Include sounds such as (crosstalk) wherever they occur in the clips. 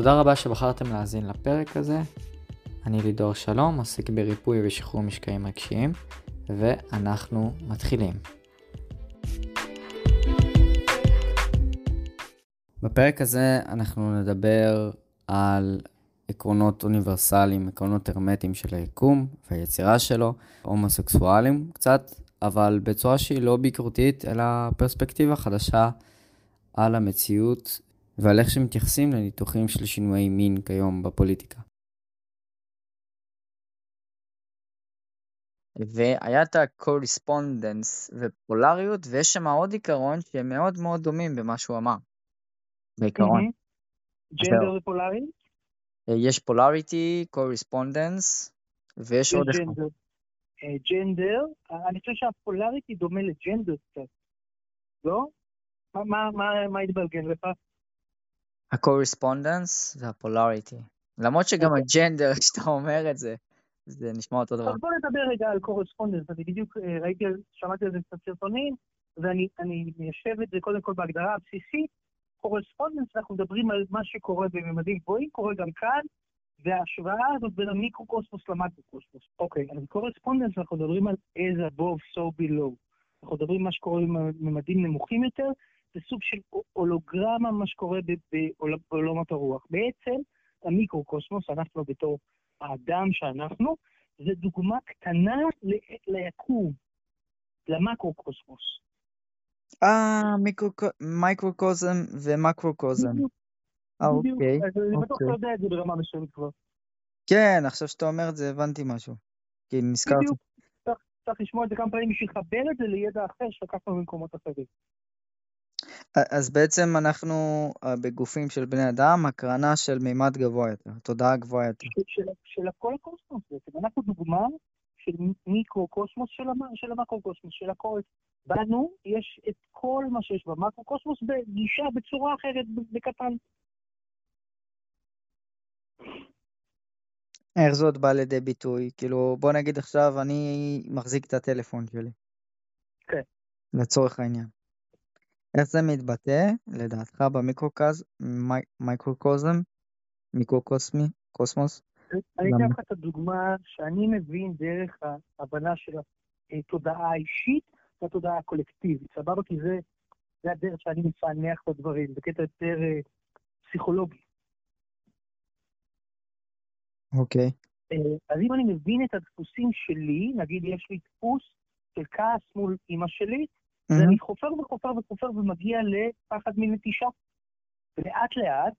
תודה רבה שבחרתם להאזין לפרק הזה. אני לידור שלום, עוסק בריפוי ושחרור משקעים רגשיים, ואנחנו מתחילים. בפרק הזה אנחנו נדבר על עקרונות אוניברסליים, עקרונות הרמטיים של היקום והיצירה שלו, הומוסקסואלים קצת, אבל בצורה שהיא לא ביקורתית, אלא פרספקטיבה חדשה על המציאות ועל איך שמתייחסים לניתוחים של שינויי מין כיום בפוליטיקה. והיה את ה correspondence ופולריות, ויש שם עוד עיקרון שהם מאוד מאוד דומים במה שהוא אמר, בעיקרון. gender ופולריות? אה, יש polarity, correspondence, ויש עוד אחד. gender, אה, אני חושב שה polarity דומה ל gender קצת, לא? מה התבלגן לך? ה correspondence וה polarity. למרות שגם אוקיי. ה gender, (laughs) כשאתה אומר את זה, זה נשמע אותו דבר. אז בוא נדבר רגע על correspondence. אני בדיוק אה, ראיתי, שמעתי על זה קצת סרטונים, ואני מיישב את זה קודם כל בהגדרה הבסיסית. correspondence, אנחנו מדברים על מה שקורה בממדים גבוהים, קורה גם כאן, וההשוואה הזאת בין המיקרוקוסמוס למקרוקוסמוס. אוקיי, אז correspondence, אנחנו מדברים על as above, so below. אנחנו מדברים על מה שקורה בממדים נמוכים יותר, זה סוג של הולוגרמה, מה שקורה בעולמות הרוח. בעצם, המיקרוקוסמוס, אנחנו בתור האדם שאנחנו, זה דוגמה קטנה ליקום, למקרוקוסמוס. אה, מייקרוקוזם ומקרוקוזם. אוקיי. אז אני בטוח שאתה יודע את זה ברמה מסוימת כבר. כן, עכשיו שאתה אומר את זה הבנתי משהו. כי נזכרתי. בדיוק, צריך לשמוע את זה כמה פעמים בשביל לחבר את זה לידע אחר שלקחנו במקומות אחרים. אז בעצם אנחנו אה, בגופים של בני אדם, הקרנה של מימד גבוה יותר, תודעה גבוהה יותר. של, של הכל הקוסמוס בעצם. אנחנו דוגמה של מיקרו-קוסמוס של, המ, של המקרו-קוסמוס, של הכל. בנו יש את כל מה שיש במקרו-קוסמוס בגישה בצורה אחרת, בקטן. איך זאת בא לידי ביטוי? כאילו, בוא נגיד עכשיו, אני מחזיק את הטלפון שלי. כן. לצורך העניין. איך זה מתבטא, לדעתך, במיקרוקוזם, מיקרוקוסמי, קוסמוס? אני אתן לך את הדוגמה שאני מבין דרך ההבנה של התודעה האישית והתודעה הקולקטיבית, סבבה? כי זה, זה הדרך שאני מפענח את הדברים, בקטע יותר אה, פסיכולוגי. אוקיי. אה, אז אם אני מבין את הדפוסים שלי, נגיד יש לי דפוס של כעס מול אימא שלי, Mm-hmm. ואני חופר וחופר וחופר ומגיע לפחד מנטישה. ולאט לאט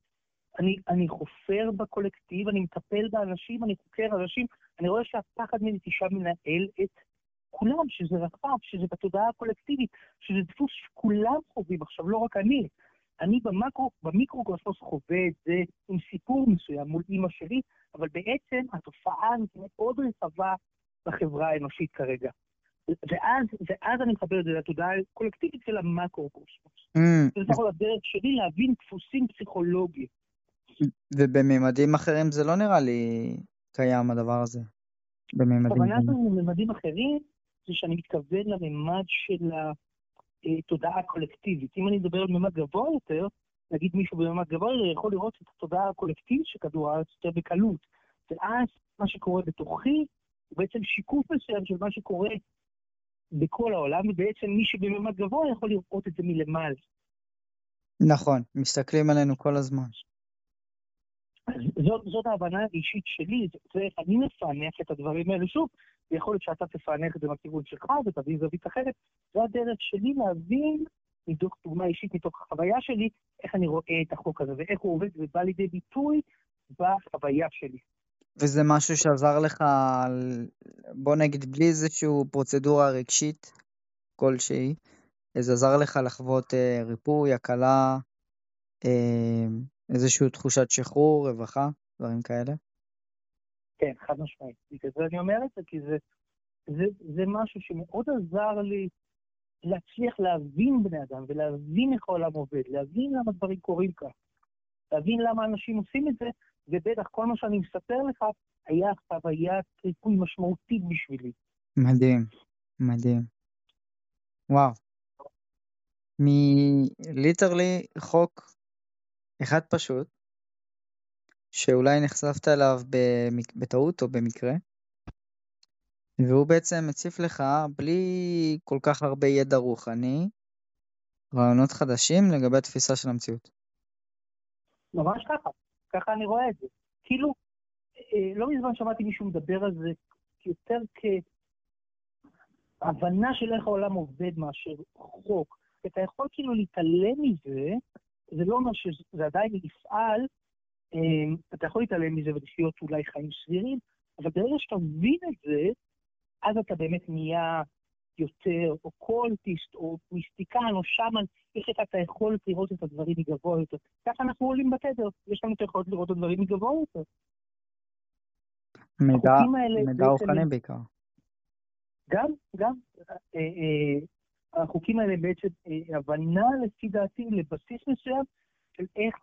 אני, אני חופר בקולקטיב, אני מטפל באנשים, אני חוקר אנשים, אני רואה שהפחד מנטישה מנהל את כולם, שזה רחב, שזה בתודעה הקולקטיבית, שזה דפוס שכולם חווים עכשיו, לא רק אני. אני במקרו, במיקרוקוסמוס חווה את זה עם סיפור מסוים מול אימא שלי, אבל בעצם התופעה הזאת מאוד רחבה בחברה האנושית כרגע. ואז, ואז אני מחבר את זה לתודעה הקולקטיבית של המקרו-קוסמוס. Mm. זה יכול הדרך שלי להבין דפוסים פסיכולוגיים. ובממדים אחרים זה לא נראה לי קיים הדבר הזה. בממדים אחרים. הכוונה בממדים אחרים זה שאני מתכוון לממד של התודעה הקולקטיבית. אם אני מדבר על ממד גבוה יותר, נגיד מישהו בממד גבוה יותר יכול לראות את התודעה הקולקטיבית של כדור הארץ יותר בקלות. ואז מה שקורה בתוכי הוא בעצם שיקוף מסוים של מה שקורה בכל העולם, ובעצם מי שבממד גבוה יכול לראות את זה מלמעלה. נכון, מסתכלים עלינו כל הזמן. זאת, זאת ההבנה האישית שלי, זה איך אני מפענח את הדברים האלה. שוב, ויכול להיות שאתה תפענח את זה מהכיוון שלך ותביא זווית אחרת. זו הדרך שלי להבין, מתוך דוגמה אישית, מתוך החוויה שלי, איך אני רואה את החוק הזה ואיך הוא עובד ובא לידי ביטוי בחוויה שלי. וזה משהו שעזר לך, בוא נגיד, בלי איזושהי פרוצדורה רגשית כלשהי, זה עזר לך לחוות אה, ריפוי, הקלה, אה, איזושהי תחושת שחרור, רווחה, דברים כאלה? כן, חד משמעית. בגלל זה אני אומר את זה, כי זה, זה, זה משהו שמאוד עזר לי להצליח להבין בני אדם ולהבין איך העולם עובד, להבין למה דברים קורים כך, להבין למה אנשים עושים את זה, ובטח כל מה שאני מספר לך היה חוויית ריפוי משמעותית בשבילי. מדהים, מדהים. וואו. מליטרלי חוק אחד פשוט, שאולי נחשפת אליו בטעות או במקרה, והוא בעצם מציף לך, בלי כל כך הרבה ידע רוחני, רעיונות חדשים לגבי התפיסה של המציאות. ממש ככה, ככה אני רואה את זה. כאילו, לא מזמן שמעתי מישהו מדבר על זה יותר כהבנה של איך העולם עובד מאשר חוק. אתה יכול כאילו להתעלם מזה, זה לא אומר שזה עדיין יפעל, אה, אתה יכול להתעלם מזה ולחיות אולי חיים סבירים, אבל ברגע שאתה מבין את זה, אז אתה באמת נהיה יותר אוקולטיסט או מיסטיקן או שמן, יש לך את היכולת לראות את הדברים מגבוה יותר. ככה אנחנו עולים בתדר, יש לנו את היכולת לראות את הדברים מגבוה יותר. מידע, מידע רוחני בעיקר. גם, גם. אה, אה, החוקים האלה בעצם אה, הבנה לפי דעתי לבסיס מסוים של איך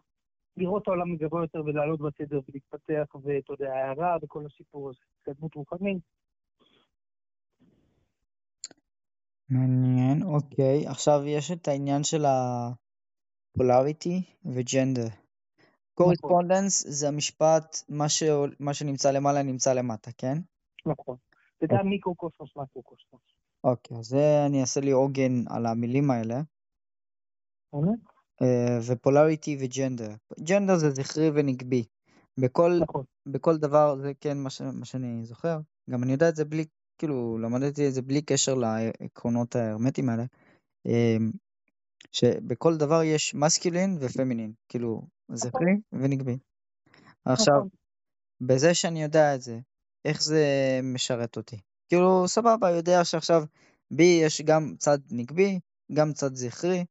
לראות את העולם מגבוה יותר ולעלות בתדר ולהתפתח, ואתה יודע, הערה וכל הסיפור הזה, התקדמות רוחנית. מעניין, אוקיי. עכשיו יש את העניין של הפולריטי וג'נדר. קורספונדנס זה המשפט, מה, ש... מה שנמצא למעלה נמצא למטה, כן? נכון. זה גם. מיקרו-קוסמוס, מקרו-קוסמוס. אוקיי, אז זה אני אעשה לי עוגן על המילים האלה. ופולריטי וג'נדר. ג'נדר זה זכרי ונגבי. בכל, נכון. בכל דבר, זה כן מה, ש, מה שאני זוכר. גם אני יודע את זה בלי כאילו למדתי את זה בלי קשר לעקרונות ההרמטיים האלה, אמ, שבכל דבר יש מסקילין ופמינין, כאילו זכרי נכון. ונגבי. עכשיו, נכון. בזה שאני יודע את זה, איך זה משרת אותי? כאילו, סבבה, יודע שעכשיו בי יש גם צד נגבי, גם צד זכרי.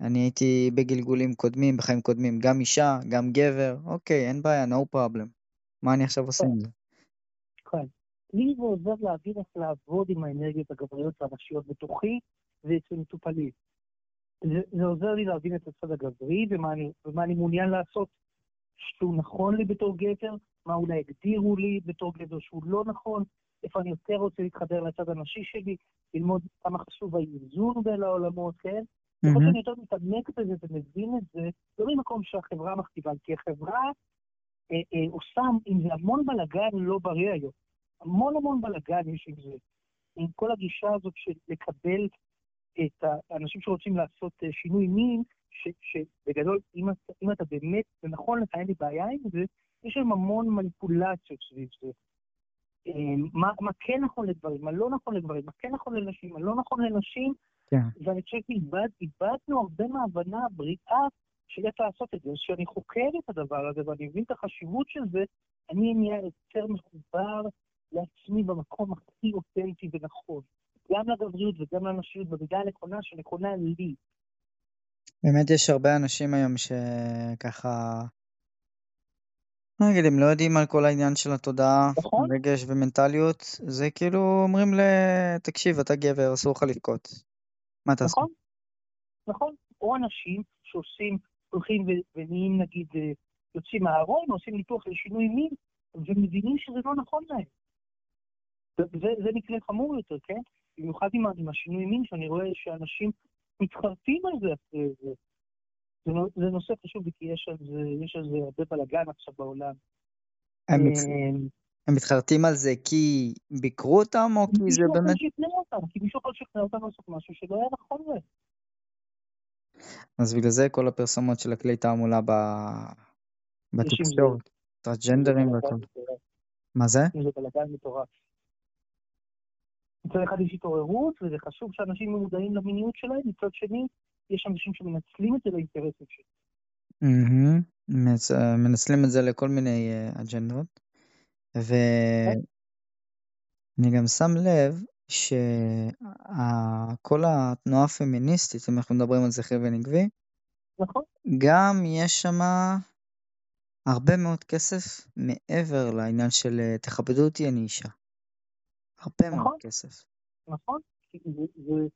אני הייתי בגלגולים קודמים, בחיים קודמים, גם אישה, גם גבר, אוקיי, אין בעיה, no problem. מה אני עכשיו עושה עם זה? כן. לי זה עוזר להבין איך לעבוד עם האנרגיות הגבריות והנשיות בתוכי ואצל מטופלים. זה, זה עוזר לי להבין את הצד הגברי ומה אני, ומה אני מעוניין לעשות שהוא נכון לי בתור גבר, מה אולי הגדירו לי בתור גבר שהוא לא נכון, איפה אני יותר רוצה להתחבר לצד הנשי שלי, ללמוד כמה חשוב האיזון בין העולמות, כן? ככל mm-hmm. שאני יותר מתעמק בזה ומבין את זה, לא ממקום שהחברה מכתיבה, כי החברה אה, אה, עושה עם זה המון בלאגן לא בריא היום. המון המון בלאגן יש עם זה. עם כל הגישה הזאת של לקבל את האנשים שרוצים לעשות אה, שינוי מין, שבגדול, אם, אם אתה באמת, זה נכון לך, אין לי בעיה עם זה, יש שם המון מניפולציות סביב זה. אה, מה, מה כן נכון לגברים, מה לא נכון לגברים, מה כן נכון לנשים, מה לא נכון לנשים, כן. ואני חושב שאיבדנו הרבה מההבנה הבריאה של איך לעשות את זה. אז כשאני חוקר את הדבר הזה ואני מבין את החשיבות של זה, אני נהיה יותר מחובר לעצמי במקום הכי אותנטי ונכון. גם לגבריות וגם לנשיות במידה הנכונה שנכונה לי. באמת יש הרבה אנשים היום שככה, נגיד, הם לא יודעים על כל העניין של התודעה, נכון. רגש ומנטליות, זה כאילו אומרים ל... תקשיב, אתה גבר, אסור לך לבכות. מה אתה עושה? נכון, נכון. או אנשים שעושים, הולכים ונהיים נגיד, אה, יוצאים מהארון, עושים ניתוח לשינוי מין, ומבינים שזה לא נכון להם. זה, זה מקרה חמור יותר, כן? במיוחד עם, עם השינוי מין, שאני רואה שאנשים מתחרטים על זה אחרי זה. זה, זה נושא חשוב כי יש על זה, יש על זה הרבה בלאגן עכשיו בעולם. הם, אמ, הם מתחרטים על זה כי ביקרו אותם, או כי זה באמת... מישהו יכול לשכנע אותם, כי מישהו יכול לשכנע אותם לעשות משהו שלא היה נכון להם. אז בגלל זה כל הפרסומות של הכלי תעמולה בתקשורת, טרנסג'נדרים והכל. מה זה? זה בלאגן מטורף. מצד אחד יש התעוררות, וזה חשוב שאנשים מודעים למיניות שלהם, מצד שני, יש אנשים שמנצלים את זה לאינטרסים שלהם. מנצלים את זה לכל מיני אה, אג'נדות. ואני גם שם לב שכל התנועה הפמיניסטית, אם אנחנו מדברים על זכרי ונגבי, נכון. גם יש שם הרבה מאוד כסף מעבר לעניין של אה, תכבדו אותי, אני אישה. הרבה מאוד נכון. כסף. נכון, זה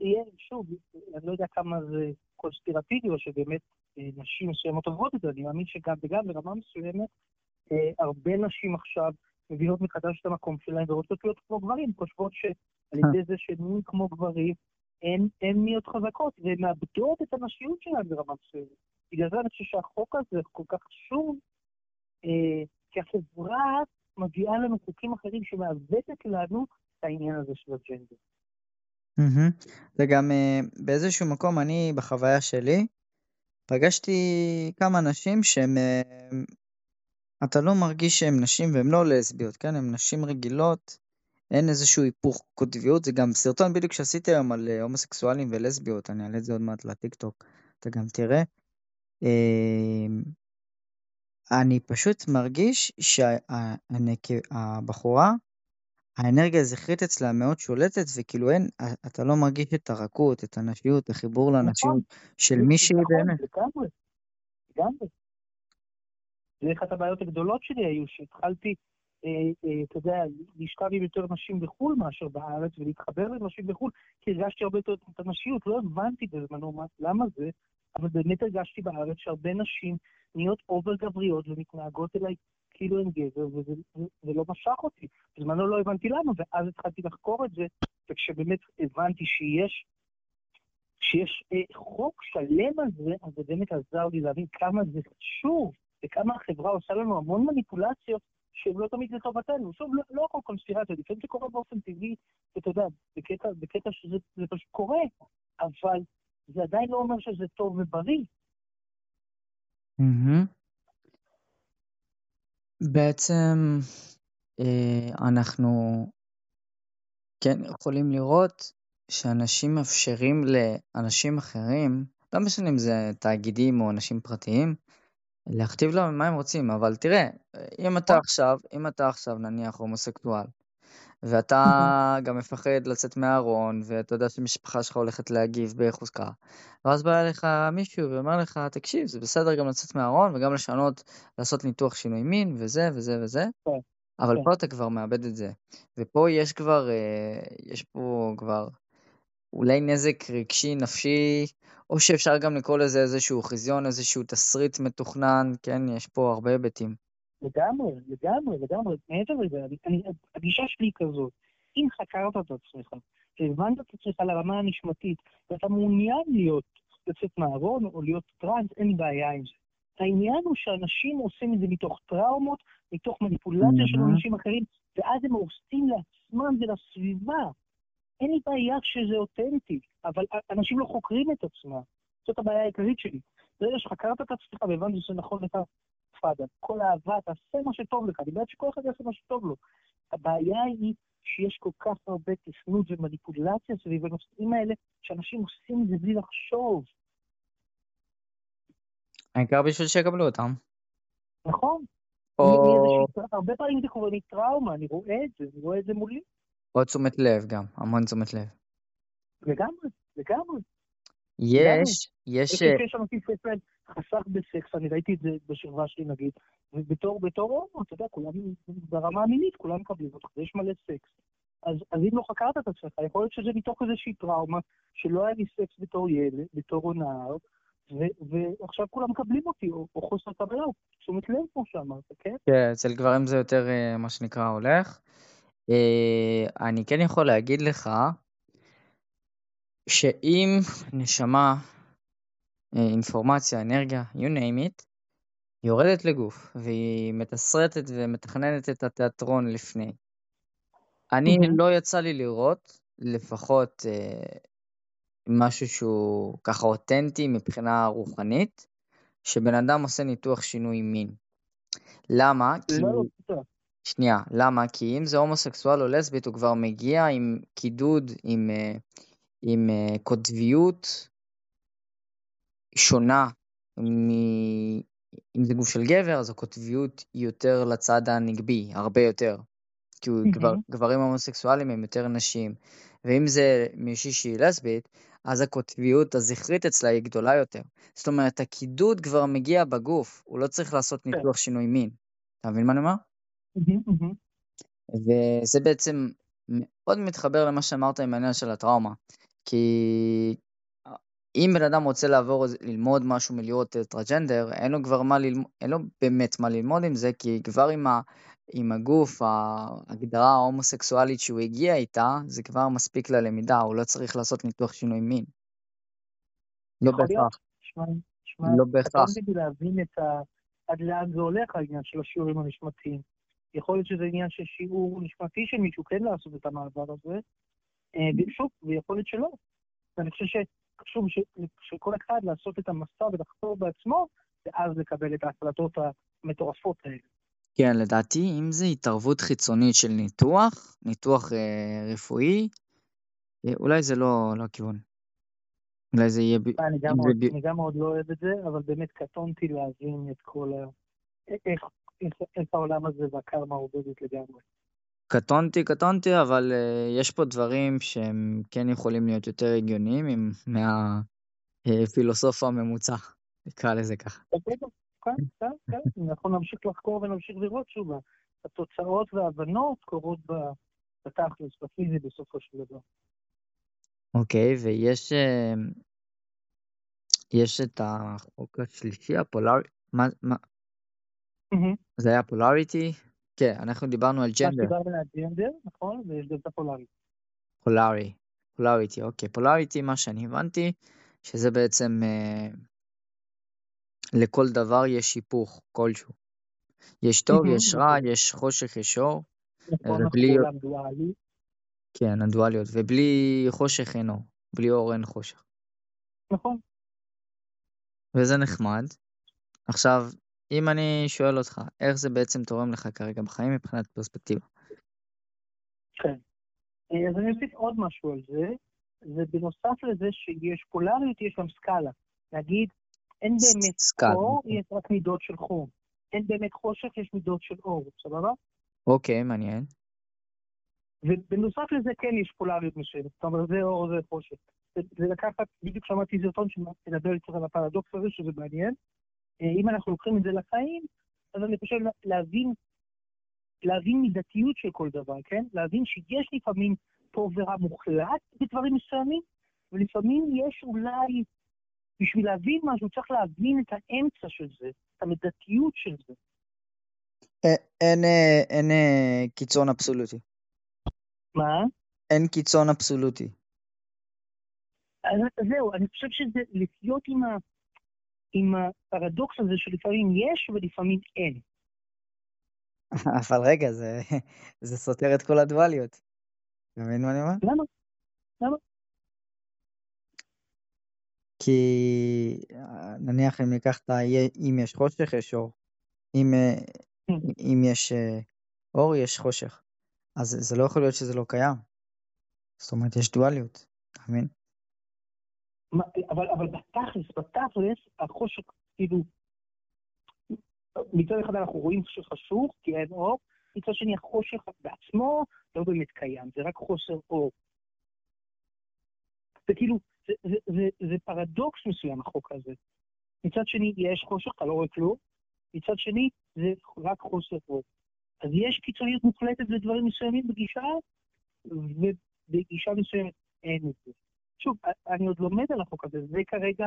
יהיה, שוב, אני לא יודע כמה זה קונספירטיבי, או שבאמת אה, נשים מסוימות עוברות את זה, אני מאמין שגם וגם ברמה מסוימת, אה, הרבה נשים עכשיו מבינות מחדש את המקום שלהן ורוצות להיות כמו גברים, חושבות שעל אה. ידי זה שהן כמו גברים, הן נהיות חזקות, והן מאבדות את הנשיות שלהן ברמה מסוימת. בגלל זה אני חושב שהחוק הזה כל כך חשוב, כי החברה מביאה לנו חוקים אחרים שמעוותת לנו את העניין הזה של הג'נדר. זה גם אה, באיזשהו מקום, אני בחוויה שלי, פגשתי כמה נשים שהן, אה, אתה לא מרגיש שהן נשים והן לא לסביות, כן? הן נשים רגילות, אין איזשהו היפוך קוטביות, זה גם סרטון בדיוק שעשיתי היום על אה, הומוסקסואלים ולסביות, אני אעלה את זה עוד מעט לטיקטוק, אתה גם תראה. אני פשוט מרגיש שהבחורה, האנרגיה הזכרית אצלה מאוד שולטת, וכאילו אין, אתה לא מרגיש את הרכות, את הנשיות, החיבור נכון. לנשיות של מי שהיא נכון, באמת. לגמרי, לגמרי. זה אחת הבעיות הגדולות שלי היו, שהתחלתי, אה, אה, אתה יודע, לשכב עם יותר נשים בחו"ל מאשר בארץ, ולהתחבר לנשים בחו"ל, כי הרגשתי הרבה יותר את הנשיות, לא הבנתי בזמנו למה זה, אבל באמת הרגשתי בארץ שהרבה נשים נהיות אובר גבריות ומתנהגות אליי כאילו הן גבר, וזה לא משך אותי. בזמנו לא הבנתי למה, ואז התחלתי לחקור את זה, וכשבאמת הבנתי שיש שיש אה, חוק שלם על זה, אז זה באמת עזר לי להבין כמה זה חשוב, וכמה החברה עושה לנו המון מניפולציות שהן לא תמיד לטובתנו. שוב, לא, לא הכל קונספירציה, לפעמים זה קורה באופן טבעי, אתה יודע, בקטע, בקטע שזה פשוט קורה, אבל זה עדיין לא אומר שזה טוב ובריא. בעצם אה, אנחנו כן יכולים לראות שאנשים מאפשרים לאנשים אחרים, לא משנה אם זה תאגידים או אנשים פרטיים, להכתיב להם מה הם רוצים, אבל תראה, אם אתה עכשיו, אם אתה עכשיו נניח הומוסקטואל, ואתה (laughs) גם מפחד לצאת מהארון, ואתה יודע שמשפחה שלך הולכת להגיב בחוזקה. ואז בא אליך מישהו ואומר לך, תקשיב, זה בסדר גם לצאת מהארון וגם לשנות, לעשות ניתוח שינוי מין וזה וזה וזה, כן, אבל כן. פה אתה כבר מאבד את זה. ופה יש כבר, אה, יש פה כבר אולי נזק רגשי, נפשי, או שאפשר גם לקרוא לזה איזשהו חיזיון, איזשהו תסריט מתוכנן, כן, יש פה הרבה היבטים. לגמרי, לגמרי, לגמרי. מעבר לזה, הגישה שלי היא כזאת, אם חקרת את עצמך, והבנת את עצמך לרמה הנשמתית, ואתה מעוניין להיות, לצאת מהארון או להיות טראנס, אין בעיה עם זה. העניין הוא שאנשים עושים את זה מתוך טראומות, מתוך מניפולציה של אנשים אחרים, ואז הם הורסים לעצמם ולסביבה. אין לי בעיה שזה אותנטי, אבל אנשים לא חוקרים את עצמם. זאת הבעיה העיקרית שלי. ברגע שחקרת את עצמך והבנת שזה נכון לך, פאדה, כל אהבה, תעשה מה שטוב לך, אני בעד שכל אחד יעשה מה שטוב לו. הבעיה היא שיש כל כך הרבה תכנות ומניפולציה סביב הנושאים האלה, שאנשים עושים את זה בלי לחשוב. העיקר בשביל שיקבלו אותם. נכון. או... הרבה פעמים זה קורה מטראומה, אני רואה את זה, אני רואה את זה מולי. או תשומת לב גם, המון תשומת לב. לגמרי, לגמרי. יש, יש... יש אנשים חסך בסקס, אני ראיתי את זה בשכבה שלי נגיד, ובתור בתור הומו, אתה יודע, כולם, ברמה המינית, כולם מקבלים אותך, ויש מלא סקס. אז, אז אם לא חקרת את עצמך, יכול להיות שזה מתוך איזושהי טראומה, שלא היה לי סקס בתור ילד, בתור נער, ועכשיו כולם מקבלים אותי, או, או חוסר קבלה, או תשומת לב, כמו שאמרת, כן? כן, אצל גברים זה יותר, אה, מה שנקרא, הולך. אה, אני כן יכול להגיד לך, שאם נשמה אינפורמציה, אנרגיה, you name it, יורדת לגוף, והיא מתסרטת ומתכננת את התיאטרון לפני. אני mm-hmm. לא יצא לי לראות לפחות אה, משהו שהוא ככה אותנטי מבחינה רוחנית, שבן אדם עושה ניתוח שינוי מין. למה? כי... לא. שנייה, למה? כי אם זה הומוסקסואל או לסבית, הוא כבר מגיע עם קידוד, עם, אה, עם אה, קוטביות שונה מ... אם זה גוף של גבר, אז הקוטביות היא יותר לצד הנגבי, הרבה יותר. כי. גבר, גברים הומוסקסואלים הם יותר נשים. ואם זה מישהי שהיא לסבית, אז הקוטביות הזכרית אצלה היא גדולה יותר. זאת אומרת, הקידוד כבר מגיע בגוף, הוא לא צריך לעשות כן. ניתוח שינוי מין. אתה מבין מה אני אומר? וזה בעצם מאוד מתחבר למה שאמרת עם העניין של הטראומה. כי אם בן אדם רוצה לעבור, ללמוד משהו מלהיות טראג'נדר, אין לו כבר מה ללמוד, אין לו באמת מה ללמוד עם זה, כי כבר עם, ה, עם הגוף, ההגדרה ההומוסקסואלית שהוא הגיע איתה, זה כבר מספיק ללמידה, הוא לא צריך לעשות ניתוח שינוי מין. לא בהכרח. לא בהכרח. רציתי להבין את, ה, עד לאן זה הולך העניין של השיעורים הנשמתיים. יכול להיות שזה עניין של שיעור נשמתי של מישהו כן לעשות את המעבר הזה, ושוב, ויכול להיות שלא. ואני חושב שחשוב שכל אחד לעשות את המסע ולחקור בעצמו, ואז לקבל את ההחלטות המטורפות האלה. כן, לדעתי, אם זה התערבות חיצונית של ניתוח, ניתוח אה, רפואי, אה, אולי זה לא, לא הכיוון. אולי זה יהיה... אני גם, מאוד, זה... אני גם מאוד לא אוהב את זה, אבל באמת קטונתי להבין את כל ה... איך, איך, איך העולם הזה והקרמה עובדת לגמרי. קטונתי, קטונתי, אבל uh, יש פה דברים שהם כן יכולים להיות יותר הגיוניים מהפילוסוף uh, הממוצע, נקרא לזה ככה. כן, כן, כן, אנחנו נמשיך לחקור ונמשיך לראות שוב, התוצאות וההבנות קורות בתכלס, בפיזי בסופו של דבר. אוקיי, ויש אה, יש את החוק השלישי, הפולארי, מה, מה? זה היה פולאריטי? כן, אנחנו דיברנו על ג'נדר. דיברנו על ג'נדר, נכון, ויש גם את הפולארי. פולארי, פולאריטי, אוקיי. פולאריטי, מה שאני הבנתי, שזה בעצם אה, לכל דבר יש היפוך כלשהו. יש טוב, (laughs) יש רע. יש חושך, יש אור. נכון, ובלי... נכון, דואלי. כן, הדואליות, ובלי חושך אין אור, בלי אור אין חושך. נכון. וזה נחמד. עכשיו, אם אני שואל אותך, איך זה בעצם תורם לך כרגע בחיים מבחינת פרספקטיבה? כן. אז אני אוסיף עוד משהו על זה, ובנוסף לזה שיש פולריות, יש גם סקאלה. להגיד, אין באמת סקאלה. אור, יש רק מידות של חום. אין באמת חושך, יש מידות של אור, סבבה? אוקיי, מעניין. ובנוסף לזה כן יש פולריות מסוימת, זאת אומרת זה אור, זה חושך. זה לקחת, בדיוק שמעתי סרטון שמדבר קצת על הפרדוקס הזה, שזה מעניין. אה, אם אנחנו לוקחים את זה לחיים, אז אני חושב להבין, להבין מידתיות של כל דבר, כן? להבין שיש לפעמים טוב ורע מוחלט בדברים מסוימים, ולפעמים יש אולי, בשביל להבין משהו, צריך להבין את האמצע של זה, את המידתיות של זה. אה, אין, אין, אין אה, קיצון אבסולוטי. מה? אין קיצון אבסולוטי. אז זהו, אני חושב שזה לחיות עם, ה, עם הפרדוקס הזה שלפעמים יש ולפעמים אין. (laughs) אבל רגע, זה, (laughs) זה סותר את כל הדואליות. אתה מבין מה אני אומר? למה? למה? כי נניח אם ניקח את ה... אם יש חושך, יש אור. אם, כן. אם יש אה, אור, יש חושך. אז זה לא יכול להיות שזה לא קיים. זאת אומרת, יש דואליות, אתה מבין? אבל, אבל בתכלס, בתכלס, החושך, כאילו, מצד אחד אנחנו רואים שחשוך, כי אין אור, מצד שני החושך בעצמו לא באמת קיים, זה רק חוסר אור. זה כאילו, זה, זה, זה, זה פרדוקס מסוים החוק הזה. מצד שני יש חושך, אתה לא רואה כלום, מצד שני זה רק חוסר אור. אז יש קיצוניות מוחלטת לדברים מסוימים בגישה, ובגישה מסוימת אין את זה. שוב, אני עוד לומד על החוק הזה, זה כרגע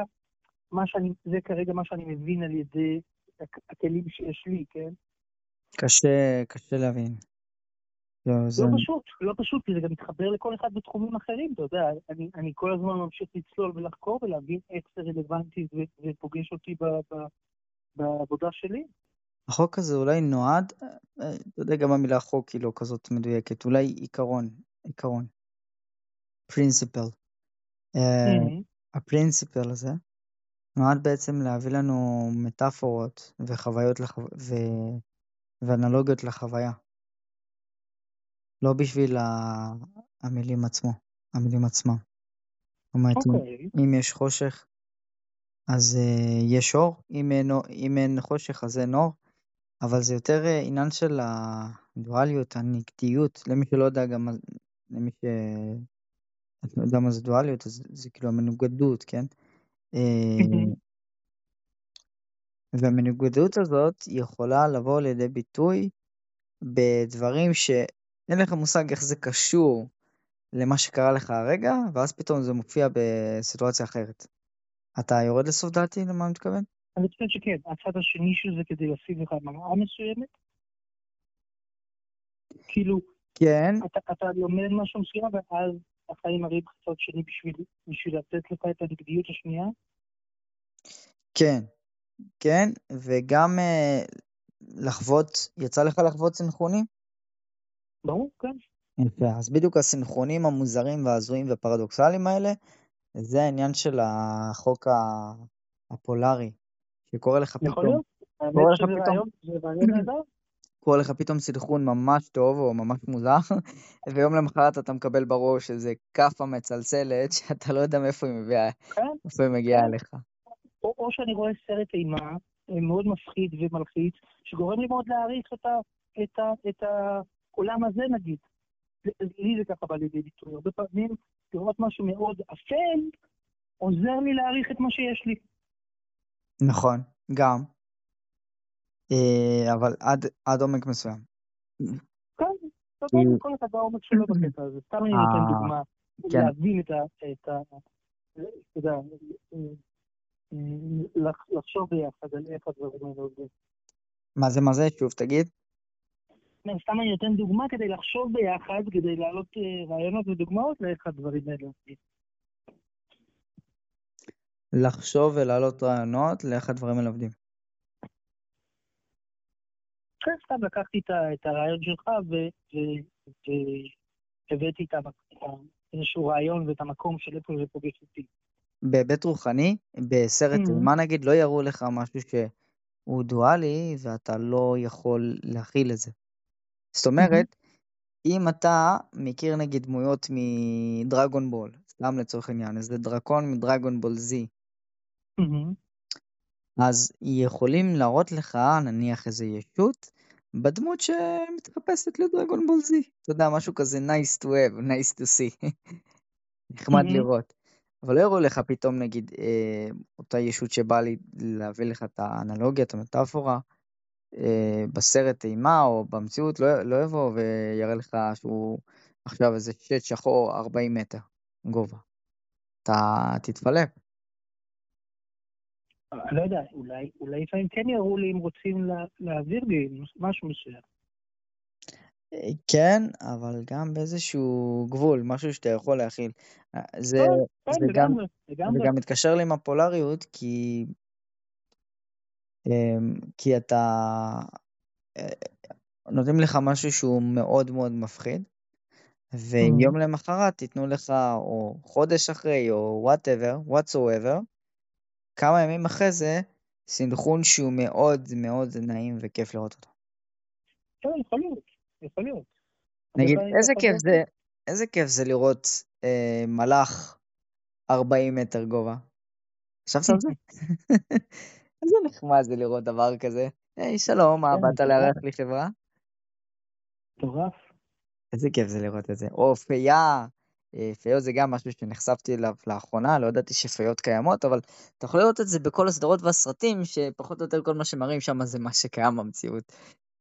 מה שאני, זה כרגע מה שאני מבין על ידי הכלים שיש לי, כן? קשה, קשה להבין. לא, זה... לא פשוט, לא פשוט, כי זה גם מתחבר לכל אחד בתחומים אחרים, אתה יודע, אני, אני כל הזמן ממשיך לצלול ולחקור ולהבין איך זה רלוונטי ופוגש אותי ב, ב, בעבודה שלי. החוק הזה אולי נועד, אה, אתה יודע גם המילה חוק היא לא כזאת מדויקת, אולי עיקרון, עיקרון. principle. אה, ה principle הזה נועד בעצם להביא לנו מטאפורות וחוויות לחו... ו... ואנלוגיות לחוויה. לא בשביל המילים עצמו, המילים עצמם. זאת אומרת, okay. אם, אוקיי. אם יש חושך, אז uh, יש אור, אם אין, אם אין חושך אז אין אור, אבל זה יותר uh, עניין של הדואליות, הנגדיות, למי שלא יודע גם, למי ש... אתה יודע מה זה דואליות, אז זה כאילו המנוגדות, כן? אה, והמנוגדות הזאת יכולה לבוא לידי ביטוי בדברים שאין לך מושג איך זה קשור למה שקרה לך הרגע, ואז פתאום זה מופיע בסיטואציה אחרת. אתה יורד לסוף דעתי למה אני מתכוון? אני חושב שכן, הצד השני של זה כדי לשים לך מראה מסוימת. כאילו, כן. אתה, אתה לומד משהו מסוים ואז החיים מראים צד שני בשביל, בשביל לתת לך את הנגדיות השנייה? כן, כן, וגם אה, לחוות, יצא לך לחוות סינכרונים? ברור, כן. יפה, אז בדיוק הסינכרונים המוזרים וההזויים והפרדוקסליים האלה, זה העניין של החוק הפולרי, שקורה לך פתאום. יכול להיות, האמת שזה רעיון, זה רעיון נהדר. קורה לך פתאום סינכרון ממש טוב או ממש מוזר, (laughs) ויום למחרת אתה מקבל בראש איזה כאפה מצלצלת (laughs) שאתה לא יודע מאיפה היא מביאה, כן, איפה היא מגיעה אליך. או, או שאני רואה סרט אימה אה, מאוד מפחיד ומלחיץ, שגורם לי מאוד להעריך את, ה, את, ה, את העולם הזה נגיד. לי זה ככה בא לידי ביטוי. הרבה פעמים לראות משהו מאוד אפל, עוזר לי להעריך את מה שיש לי. נכון, גם. אה, אבל עד, עד עומק מסוים. כן, כל אחד בעומק שלו בקטע הזה. סתם אני נותן אה, דוגמה, כן. להבין את ה... אתה יודע, לחשוב ביחד על איך הדברים האלה עובדים. מה זה, מה זה? שוב, תגיד. סתם אני נותן דוגמה כדי לחשוב ביחד, כדי להעלות אה, רעיונות ודוגמאות לאיך הדברים האלה עובדים. לחשוב ולהעלות רעיונות לאיך הדברים האלה עובדים. כן, סתם לקחתי את הרעיון שלך והבאתי את איזשהו רעיון ואת המקום של איפה זה פוגש אותי. בהיבט רוחני, בסרט mm-hmm. מה נגיד, לא יראו לך משהו שהוא דואלי ואתה לא יכול להכיל את זה. זאת אומרת, mm-hmm. אם אתה מכיר נגיד דמויות מדרגון בול, סתם לצורך העניין, איזה דרקון מדרגון בול זי, mm-hmm. אז יכולים להראות לך נניח איזה ישות בדמות שמתחפשת לדרגון בול זי. אתה יודע, משהו כזה nice to have, nice to see. (laughs) נחמד. לראות. אבל לא יראו לך פתאום נגיד אה, אותה ישות שבאה לי להביא לך את האנלוגיה, את המטאפורה, אה, בסרט אימה או במציאות, לא, לא יבוא ויראה לך שהוא עכשיו איזה שט שחור 40 מטר גובה. אתה תתפלא. אני לא יודע, אולי, אולי לפעמים כן יראו לי אם רוצים לה, להעביר לי משהו מסוים. כן, אבל גם באיזשהו גבול, משהו שאתה יכול להכיל. זה, כן, כן, זה, גם, זה גם מתקשר לי עם הפולריות, כי, אמ, כי אתה, אה, נותנים לך משהו שהוא מאוד מאוד מפחיד, ויום mm. למחרת תיתנו לך, או חודש אחרי, או whatever, whatsoever, כמה ימים אחרי זה, סינכרון שהוא מאוד מאוד נעים וכיף לראות אותו. כן, יכול להיות. יכול להיות. נגיד, איזה כיף זה, איזה כיף זה לראות אה, מלאך 40 מטר גובה. עכשיו שם זה? (laughs) איזה נחמד זה לראות דבר כזה. היי, שלום, מה, כן, באת לארח לי חברה? מטורף. איזה כיף זה לראות את זה. או פייה, אה, פיות זה גם משהו שנחשפתי אליו לאחרונה, לא ידעתי שפיות קיימות, אבל אתה יכול לראות את זה בכל הסדרות והסרטים, שפחות או יותר כל מה שמראים שם זה מה שקיים במציאות,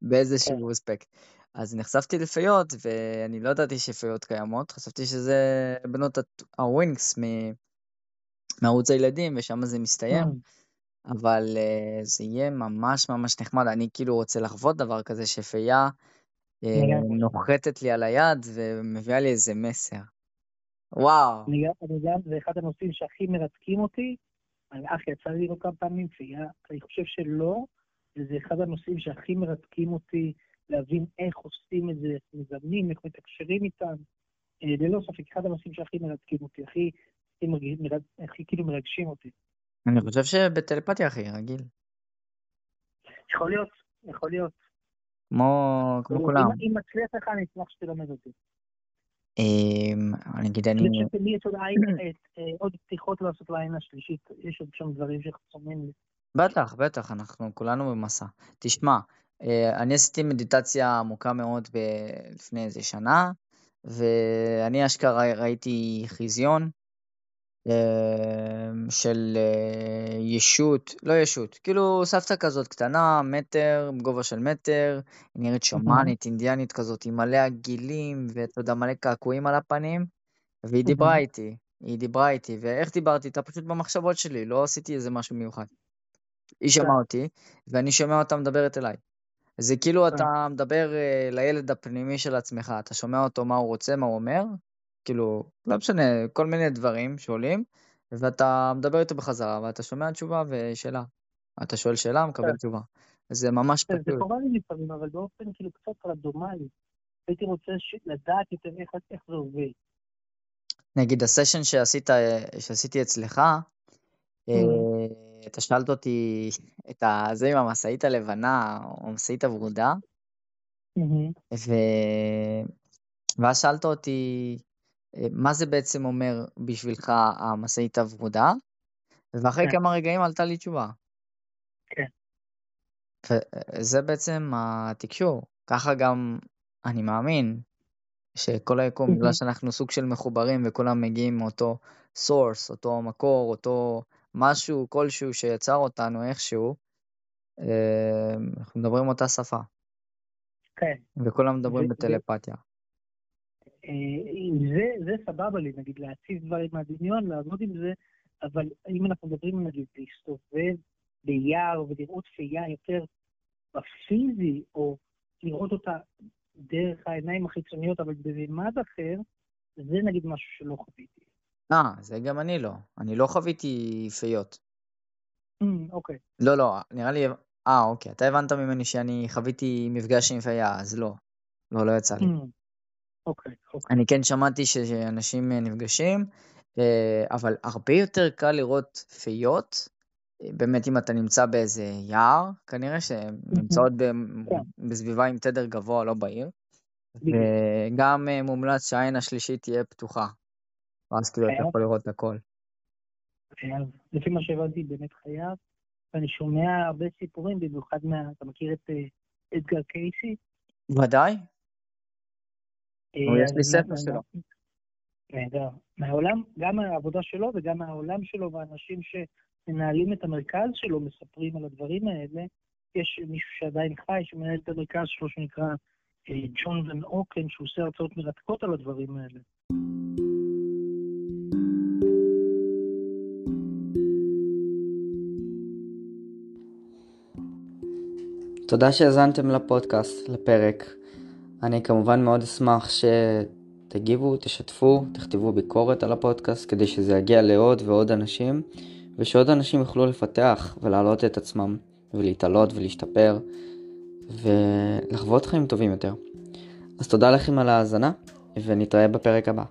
באיזשהו כן. אספקט. אז נחשפתי לפיות, ואני לא ידעתי שפיות קיימות, חשבתי שזה בנות הווינקס מערוץ הילדים, ושם זה מסתיים. Mm. אבל uh, זה יהיה ממש ממש נחמד, אני כאילו רוצה לחוות דבר כזה, שפיה uh, נוחתת לי על היד ומביאה לי איזה מסר. וואו. אני גם, זה אחד הנושאים שהכי מרתקים אותי. אח יצא לי לא כמה פעמים, פיה, אני חושב שלא, וזה אחד הנושאים שהכי מרתקים אותי. להבין איך עושים את זה, איך מזמנים, איך מתקשרים איתם. אה, ללא ספק, אחד הנושאים שהכי מרתקים אותי, הכי, הכי, מרג... הכי כאילו מרגשים אותי. אני חושב שבטלפתיה הכי רגיל. יכול להיות, יכול להיות. כמו, כמו כולם. אם, אם מצליח לך, אני אשמח שתלמד אותי. אמ, אני אגיד, אני... לי יש עוד אה, פתיחות לעשות לעין השלישית, יש עוד שם דברים שחסומים לי. בטח, בטח, אנחנו כולנו במסע. תשמע, אה, אני עשיתי מדיטציה עמוקה מאוד לפני איזה שנה, ואני אשכרה ראיתי חיזיון של אה, ישות, לא ישות, כאילו סבתא כזאת קטנה, מטר, בגובה של מטר, היא נראית שמאנית, אינדיאנית כזאת, עם מלא עגילים, ואתה יודע, מלא קעקועים על הפנים, והיא דיברה איתי, היא דיברה איתי, ואיך דיברתי איתה? פשוט במחשבות שלי, לא עשיתי איזה משהו מיוחד. היא שמעה אותי, ואני שומע אותה מדברת אליי. זה כאילו כן. אתה מדבר אה, לילד הפנימי של עצמך, אתה שומע אותו מה הוא רוצה, מה הוא אומר, כאילו, לא משנה, כל מיני דברים שעולים, ואתה מדבר איתו בחזרה, ואתה שומע תשובה ושאלה. אתה שואל שאלה, מקבל כן. תשובה. זה ממש כן, זה. קורה לי לפעמים, אבל באופן כאילו קצת רנדומלי. הייתי רוצה לדעת יותר איך, זה עובד. נגיד הסשן שעשית, שעשיתי אצלך. אה, אתה שאלת אותי את. זה עם המשאית הלבנה, או המשאית הוורודה, מהמם. ו... ואז שאלת אותי, מה זה בעצם אומר בשבילך המשאית הוורודה? ואחרי כן. כמה רגעים עלתה לי תשובה. כן. וזה בעצם התקשור. ככה גם אני מאמין שכל היקום, מהמם. בגלל שאנחנו סוג של מחוברים וכולם מגיעים מאותו source, אותו מקור, אותו משהו כלשהו שיצר אותנו איכשהו, אה, אנחנו מדברים אותה שפה, כן. וכולם מדברים בטלפתיה. אה, זה, זה סבבה לי, נגיד, להציב דברים מהדמיון, לעבוד עם זה, אבל אם אנחנו מדברים, נגיד, להסתובב ביער ולראות פייה יותר בפיזי, או לראות אותה דרך העיניים החיצוניות, אבל בממד אחר, זה נגיד משהו שלא חוויתי. אה, זה גם אני לא. אני לא חוויתי פיות. אמ, אוקיי. לא, לא, נראה לי... אה, אוקיי, אתה הבנת ממני שאני חוויתי מפגש עם פיה, אז לא. לא, לא יצא לי. אוקיי, אוקיי. אני כן שמעתי שאנשים אה, נפגשים, אה, אבל הרבה יותר קל לראות פיות, אה, באמת אם אתה נמצא באיזה יער, כנראה שהן (laughs) נמצאות ב- כן. בסביבה עם תדר גבוה, לא בעיר. וגם מומלץ שהעין השלישית תהיה פתוחה. ואז כאילו אתה. יכול לראות הכל. חייב. לפי מה שהבנתי, באמת חייב. ואני שומע הרבה סיפורים, במיוחד מה... אתה מכיר את אדגר קייסי? ודאי, יש לי ספר שלו. נהדר. מהעולם, גם מהעבודה שלו וגם מהעולם שלו, ואנשים שמנהלים את המרכז שלו מספרים על הדברים האלה. יש מישהו שעדיין חי, שמנהל את המרכז שלו, שנקרא אה, ג'ון ון אוקן, שהוא עושה הרצאות מרתקות על הדברים האלה. תודה שהאזנתם לפודקאסט, לפרק. אני כמובן מאוד אשמח שתגיבו, תשתפו, תכתבו ביקורת על הפודקאסט כדי שזה יגיע לעוד ועוד אנשים, ושעוד אנשים יוכלו לפתח ולהעלות את עצמם, ולהתעלות ולהשתפר, ולחוות חיים טובים יותר. אז תודה לכם על ההאזנה, ונתראה בפרק הבא.